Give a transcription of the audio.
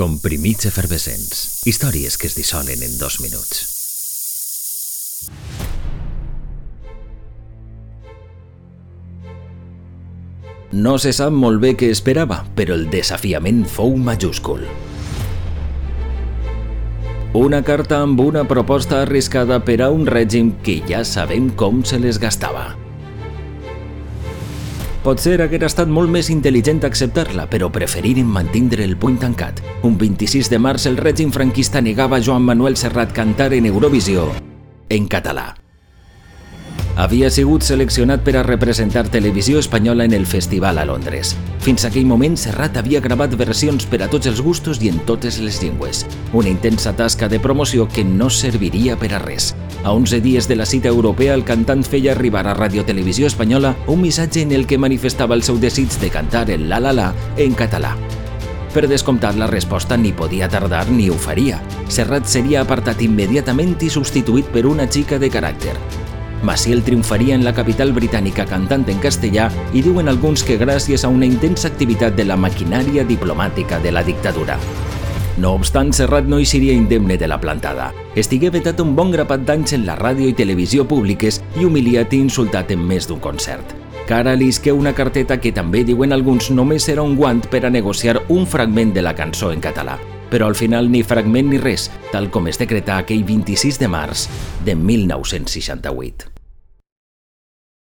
Comprimits efervescents. Històries que es dissolen en dos minuts. No se sap molt bé què esperava, però el desafiament fou majúscul. Una carta amb una proposta arriscada per a un règim que ja sabem com se les gastava. Potser haguera estat molt més intel·ligent acceptar-la, però preferiren mantindre el puny tancat. Un 26 de març el règim franquista negava a Joan Manuel Serrat cantar en Eurovisió en català. Havia sigut seleccionat per a representar televisió espanyola en el festival a Londres. Fins aquell moment, Serrat havia gravat versions per a tots els gustos i en totes les llengües. Una intensa tasca de promoció que no serviria per a res. A 11 dies de la cita europea, el cantant feia arribar a Radio Televisió Espanyola un missatge en el que manifestava el seu desig de cantar el La La La en català. Per descomptat, la resposta ni podia tardar ni ho faria. Serrat seria apartat immediatament i substituït per una xica de caràcter. Maciel triomfaria en la capital britànica cantant en castellà i diuen alguns que gràcies a una intensa activitat de la maquinària diplomàtica de la dictadura. No obstant, Serrat no hi seria indemne de la plantada. Estigué vetat un bon grapat d'anys en la ràdio i televisió públiques i humiliat i insultat en més d'un concert. Cara li isqué una carteta que també diuen alguns només era un guant per a negociar un fragment de la cançó en català. Però al final ni fragment ni res, tal com es decretà aquell 26 de març de 1968.